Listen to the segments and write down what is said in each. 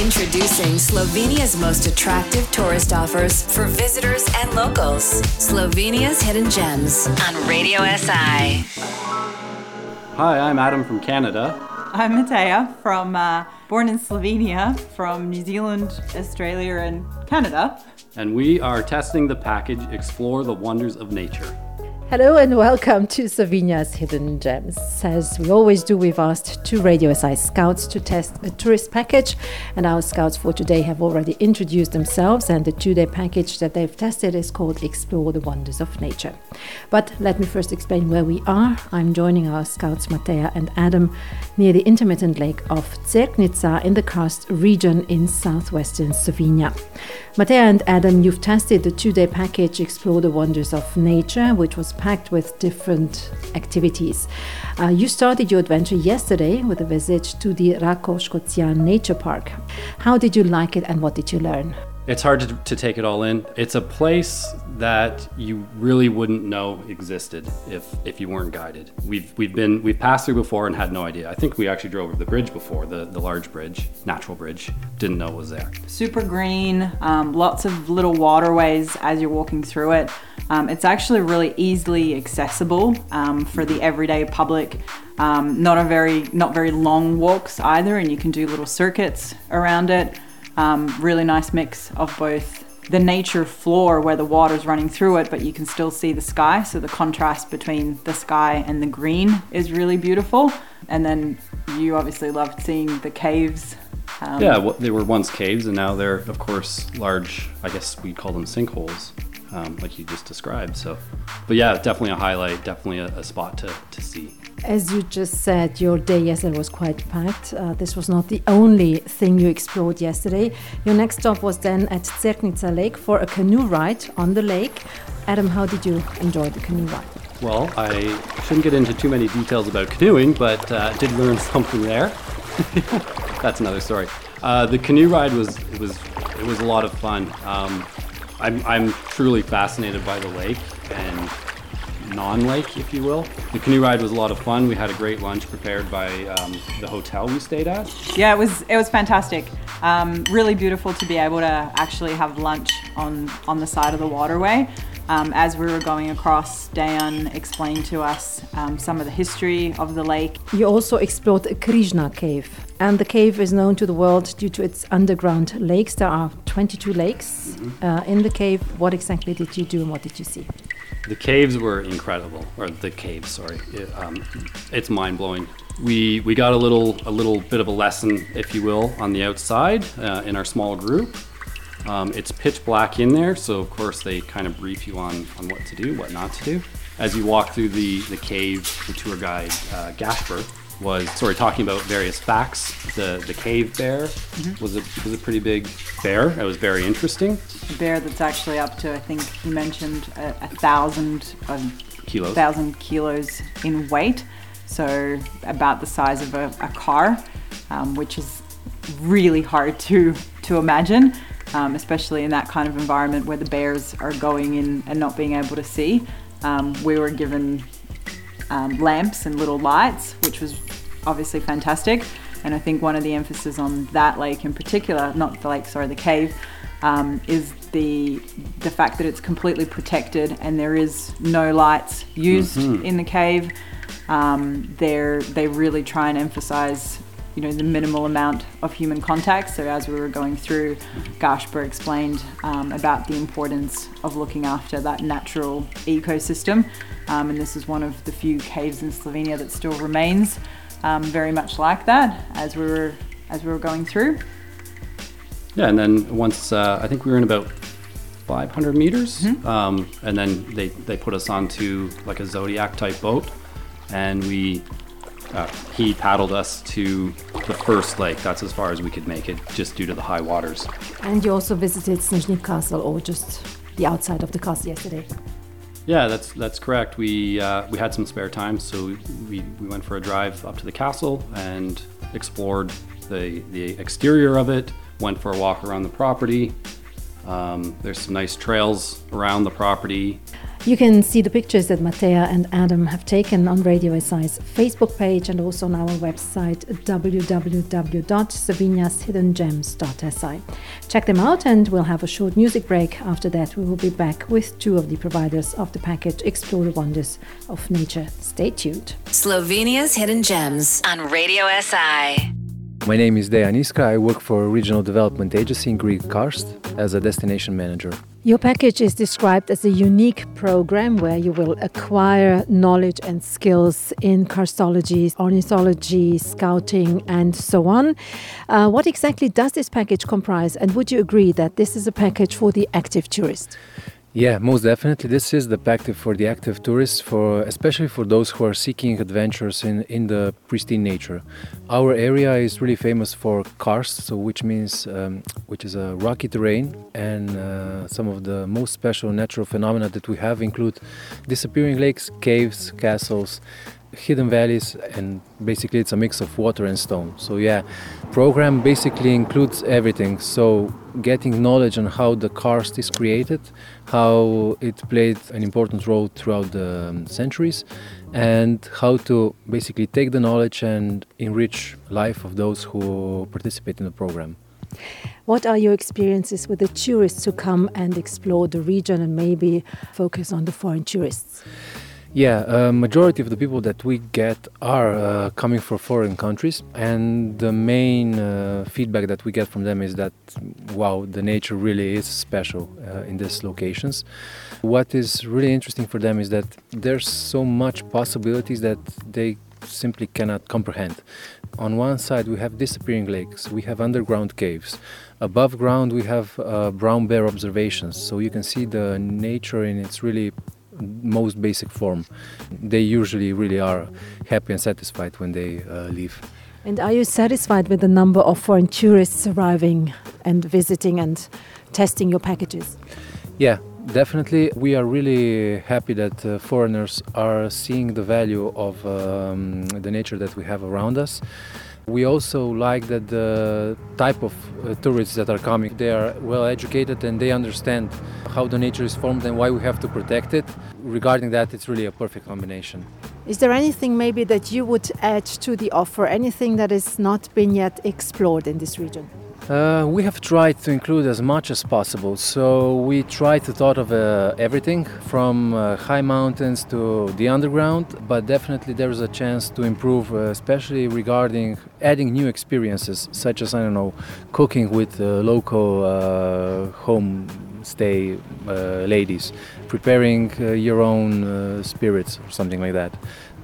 Introducing Slovenia's most attractive tourist offers for visitors and locals. Slovenia's Hidden Gems on Radio SI. Hi, I'm Adam from Canada. I'm Mateja from uh, born in Slovenia, from New Zealand, Australia, and Canada. And we are testing the package Explore the Wonders of Nature. Hello and welcome to Slovenia's Hidden Gems. As we always do, we've asked two Radio SI scouts to test a tourist package, and our scouts for today have already introduced themselves. And the two day package that they've tested is called Explore the Wonders of Nature. But let me first explain where we are. I'm joining our scouts Mateja and Adam near the intermittent lake of Cerknica in the karst region in southwestern Slovenia. Mateja and Adam, you've tested the two day package Explore the Wonders of Nature, which was packed with different activities. Uh, you started your adventure yesterday with a visit to the Rakov Škocjan Nature Park. How did you like it and what did you learn? It's hard to, to take it all in. It's a place that you really wouldn't know existed if if you weren't guided. We've we've been we've passed through before and had no idea. I think we actually drove over the bridge before, the the large bridge, natural bridge. Didn't know it was there. Super green, um, lots of little waterways as you're walking through it. Um, it's actually really easily accessible um, for the everyday public. Um, not a very not very long walks either, and you can do little circuits around it. Um, really nice mix of both the nature floor where the water's running through it, but you can still see the sky. So the contrast between the sky and the green is really beautiful. And then you obviously loved seeing the caves. Um, yeah, well, they were once caves, and now they're, of course, large. I guess we call them sinkholes, um, like you just described. So, but yeah, definitely a highlight, definitely a, a spot to, to see. As you just said, your day yesterday was quite packed. Uh, this was not the only thing you explored yesterday. Your next stop was then at Cerknica Lake for a canoe ride on the lake. Adam, how did you enjoy the canoe ride? Well, I shouldn't get into too many details about canoeing, but uh, did learn something there. That's another story. Uh, the canoe ride was it was it was a lot of fun. Um, I'm I'm truly fascinated by the lake and non-lake, if you will. The canoe ride was a lot of fun. We had a great lunch prepared by um, the hotel we stayed at. Yeah, it was it was fantastic. Um, really beautiful to be able to actually have lunch on on the side of the waterway. Um, as we were going across, Dan explained to us um, some of the history of the lake. You also explored a Križna Cave, and the cave is known to the world due to its underground lakes. There are 22 lakes mm-hmm. uh, in the cave. What exactly did you do and what did you see? The caves were incredible, or the caves, sorry. It, um, it's mind blowing. We we got a little a little bit of a lesson, if you will, on the outside uh, in our small group. Um, it's pitch black in there, so of course they kind of brief you on on what to do, what not to do. As you walk through the the cave, the tour guide uh, Gasper was sorry talking about various facts. The the cave bear mm-hmm. was a was a pretty big bear. It was very interesting. A bear that's actually up to I think you mentioned a, a thousand um, kilos. Thousand kilos in weight, so about the size of a, a car, um, which is really hard to to imagine. Um, especially in that kind of environment where the bears are going in and not being able to see. Um, we were given um, lamps and little lights, which was obviously fantastic. And I think one of the emphasis on that lake in particular, not the lake, sorry, the cave, um, is the the fact that it's completely protected and there is no lights used mm-hmm. in the cave. Um, they're they really try and emphasize you know the minimal amount of human contact. So as we were going through, Gasper explained um, about the importance of looking after that natural ecosystem, um, and this is one of the few caves in Slovenia that still remains um, very much like that as we were as we were going through. Yeah, and then once uh, I think we were in about 500 meters, mm-hmm. um, and then they they put us onto like a zodiac type boat, and we uh, he paddled us to the first lake. That's as far as we could make it, just due to the high waters. And you also visited Snežnik Castle, or just the outside of the castle yesterday. Yeah, that's that's correct. We uh, we had some spare time, so we, we went for a drive up to the castle and explored the the exterior of it. Went for a walk around the property. Um, there's some nice trails around the property. You can see the pictures that Mateja and Adam have taken on Radio SI's Facebook page and also on our website www.sloveniashiddengems.si. Check them out and we'll have a short music break. After that, we will be back with two of the providers of the package Explore the Wonders of Nature. Stay tuned. Slovenia's Hidden Gems on Radio SI. My name is Dejan Iskra. I work for a regional development agency in Green Karst as a destination manager. Your package is described as a unique program where you will acquire knowledge and skills in karstology, ornithology, scouting, and so on. Uh, what exactly does this package comprise, and would you agree that this is a package for the active tourist? Yeah, most definitely. This is the package for the active tourists, for especially for those who are seeking adventures in, in the pristine nature. Our area is really famous for karst, so which means um, which is a rocky terrain, and uh, some of the most special natural phenomena that we have include disappearing lakes, caves, castles, hidden valleys and basically it's a mix of water and stone. So yeah program basically includes everything. So getting knowledge on how the karst is created how it played an important role throughout the um, centuries and how to basically take the knowledge and enrich life of those who participate in the program. What are your experiences with the tourists who come and explore the region and maybe focus on the foreign tourists yeah, a majority of the people that we get are uh, coming from foreign countries, and the main uh, feedback that we get from them is that wow, the nature really is special uh, in these locations. What is really interesting for them is that there's so much possibilities that they simply cannot comprehend. On one side, we have disappearing lakes, we have underground caves. Above ground, we have uh, brown bear observations, so you can see the nature in its really most basic form. They usually really are happy and satisfied when they uh, leave. And are you satisfied with the number of foreign tourists arriving and visiting and testing your packages? Yeah, definitely. We are really happy that uh, foreigners are seeing the value of um, the nature that we have around us. We also like that the type of uh, tourists that are coming, they are well educated and they understand how the nature is formed and why we have to protect it. Regarding that, it's really a perfect combination. Is there anything maybe that you would add to the offer, anything that has not been yet explored in this region? Uh, we have tried to include as much as possible. So we try to thought of uh, everything from uh, high mountains to the underground, but definitely there is a chance to improve, uh, especially regarding adding new experiences, such as I don't know, cooking with uh, local uh, home stay ladies, preparing your own spirits or something like that.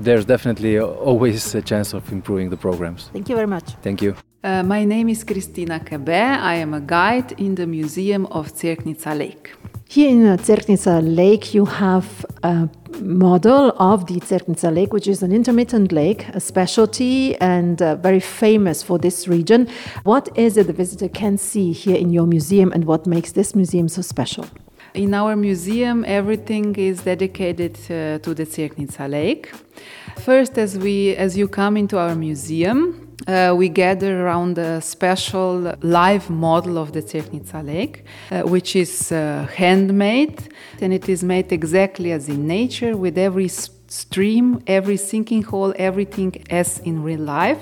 There's definitely always a chance of improving the programs. Thank you very much. Thank you. Uh, my name is Kristina Kabe. I am a guide in the Museum of Cerknica Lake. Here in uh, Cerknica Lake, you have a model of the Cerknica Lake, which is an intermittent lake, a specialty and uh, very famous for this region. What is it the visitor can see here in your museum, and what makes this museum so special? In our museum, everything is dedicated uh, to the Cerknica Lake. First, as we as you come into our museum, uh, we gather around a special live model of the Cerknica lake, uh, which is uh, handmade, and it is made exactly as in nature, with every stream, every sinking hole, everything as in real life.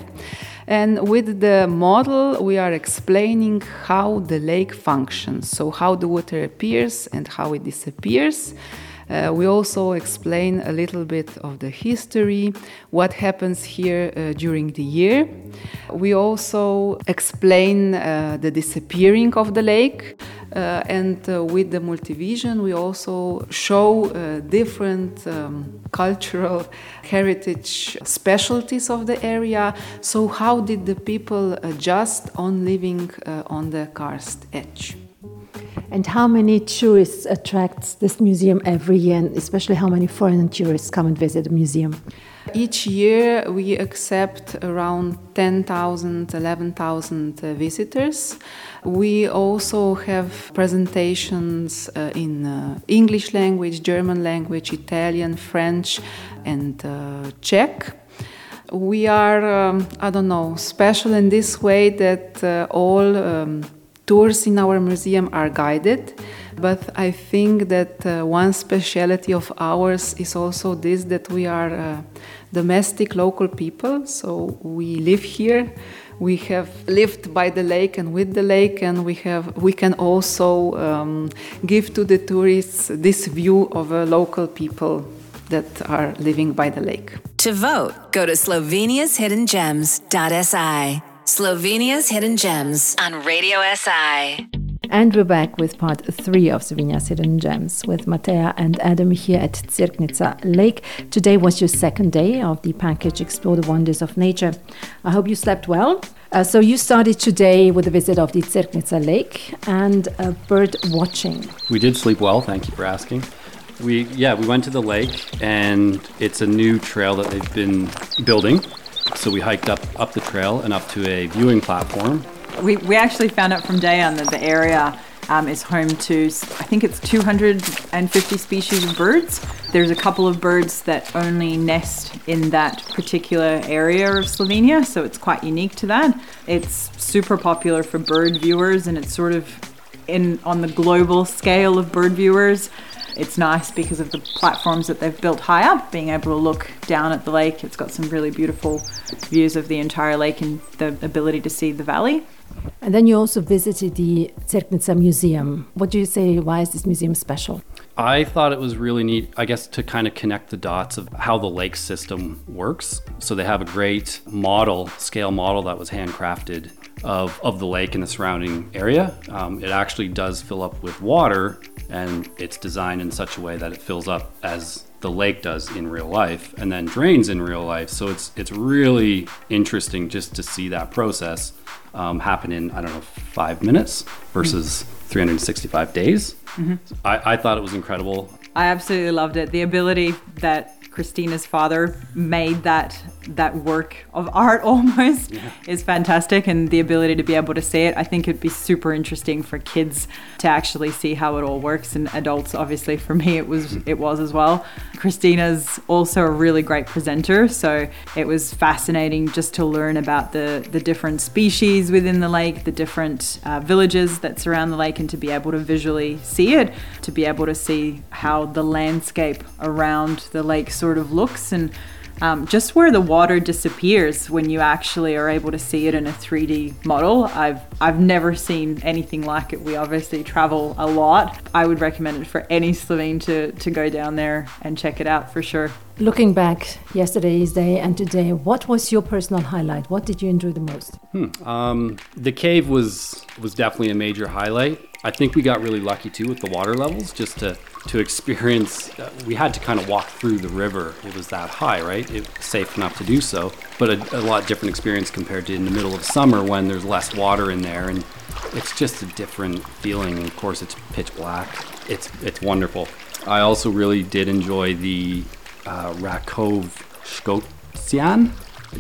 And with the model, we are explaining how the lake functions, so how the water appears and how it disappears. Uh, we also explain a little bit of the history, what happens here uh, during the year. We also explain uh, the disappearing of the lake. Uh, and uh, with the multivision, we also show uh, different um, cultural heritage specialties of the area. So, how did the people adjust on living on the karst edge? And how many tourists attracts this museum every year, and especially how many foreign tourists come and visit the museum? Each year we accept around 10,000, 11,000 uh, visitors. We also have presentations uh, in uh, English language, German language, Italian, French, and uh, Czech. We are, um, I don't know, special in this way that uh, all um, tours in our museum are guided. But I think that uh, one speciality of ours is also this that we are uh, domestic local people. So we live here. We have lived by the lake and with the lake, and we have we can also um, give to the tourists this view of a local people that are living by the lake. To vote, go to sloveniashiddengems.si. Slovenia's Hidden Gems on Radio SI. And we're back with part three of Slovenia's Hidden Gems with Mateja and Adam here at Cerknica Lake. Today was your second day of the package Explore the Wonders of Nature. I hope you slept well. Uh, so you started today with a visit of the Cerknica Lake and uh, bird watching. We did sleep well, thank you for asking. We yeah, we went to the lake and it's a new trail that they've been building. So we hiked up up the trail and up to a viewing platform we, we actually found out from Dejan that the area um, is home to, I think it's 250 species of birds. There's a couple of birds that only nest in that particular area of Slovenia, so it's quite unique to that. It's super popular for bird viewers, and it's sort of in on the global scale of bird viewers. It's nice because of the platforms that they've built high up, being able to look down at the lake. It's got some really beautiful views of the entire lake and the ability to see the valley. And then you also visited the Cerknica Museum. What do you say? Why is this museum special? I thought it was really neat, I guess, to kind of connect the dots of how the lake system works. So they have a great model, scale model that was handcrafted of, of the lake and the surrounding area. Um, it actually does fill up with water, and it's designed in such a way that it fills up as the lake does in real life and then drains in real life. So it's it's really interesting just to see that process um, happen in I don't know five minutes versus mm-hmm. 365 days. Mm-hmm. I, I thought it was incredible. I absolutely loved it. The ability that Kristina's father made that that work of art almost yeah. is fantastic and the ability to be able to see it I think it'd be super interesting for kids to actually see how it all works and adults obviously for me it was it was as well Kristina's also a really great presenter so it was fascinating just to learn about the the different species within the lake the different uh, villages that surround the lake and to be able to visually see it to be able to see how the landscape around the lake sort of looks and um, just where the water disappears when you actually are able to see it in a 3D model. I've I've never seen anything like it. We obviously travel a lot. I would recommend it for any Slovene to to go down there and check it out for sure. Looking back yesterday's day and today, what was your personal highlight? What did you enjoy the most? Hmm. Um, the cave was was definitely a major highlight. I think we got really lucky too with the water levels, just to to experience. Uh, we had to kind of walk through the river. It was that high, right? It was safe enough to do so, but a, a lot different experience compared to in the middle of summer when there's less water in there and it's just a different feeling. Of course, it's pitch black. It's it's wonderful. I also really did enjoy the uh, Rakov.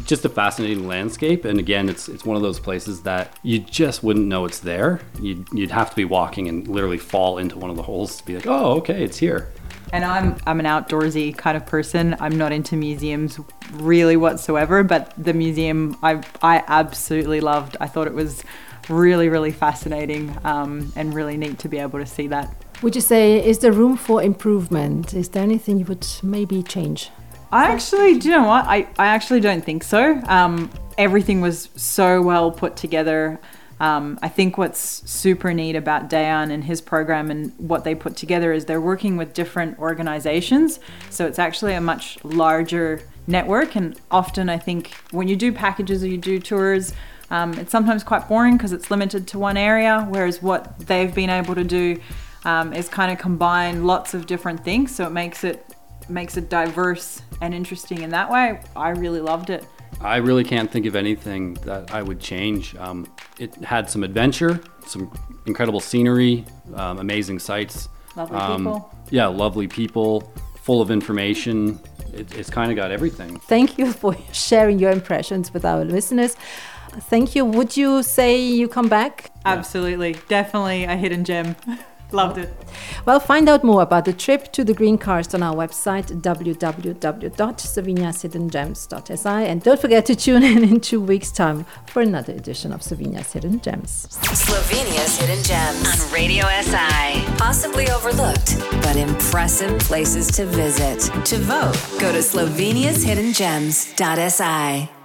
Just a fascinating landscape, and again, it's it's one of those places that you just wouldn't know it's there. You'd you'd have to be walking and literally fall into one of the holes to be like, oh, okay, it's here. And I'm I'm an outdoorsy kind of person. I'm not into museums really whatsoever, but the museum I I absolutely loved. I thought it was really really fascinating um, and really neat to be able to see that. Would you say is there room for improvement? Is there anything you would maybe change? I actually, do you know what? I, I actually don't think so. Um, everything was so well put together. Um, I think what's super neat about Dejan and his program and what they put together is they're working with different organizations. So it's actually a much larger network. And often, I think when you do packages or you do tours, um, it's sometimes quite boring because it's limited to one area. Whereas what they've been able to do um, is kind of combine lots of different things. So it makes it makes it diverse and interesting in that way. I really loved it. I really can't think of anything that I would change. Um, it had some adventure, some incredible scenery, um, amazing sights. Lovely um, people. Yeah, lovely people, full of information. It, it's kind of got everything. Thank you for sharing your impressions with our listeners. Thank you. Would you say you come back? Absolutely. Definitely a hidden gem. Loved it. Well, find out more about the trip to the Green Karst on our website www.slovenia's and don't forget to tune in in two weeks' time for another edition of Slovenia's Hidden Gems. Slovenia's Hidden Gems on Radio SI. Possibly overlooked, but impressive places to visit. To vote, go to slovenia'shiddengems.si.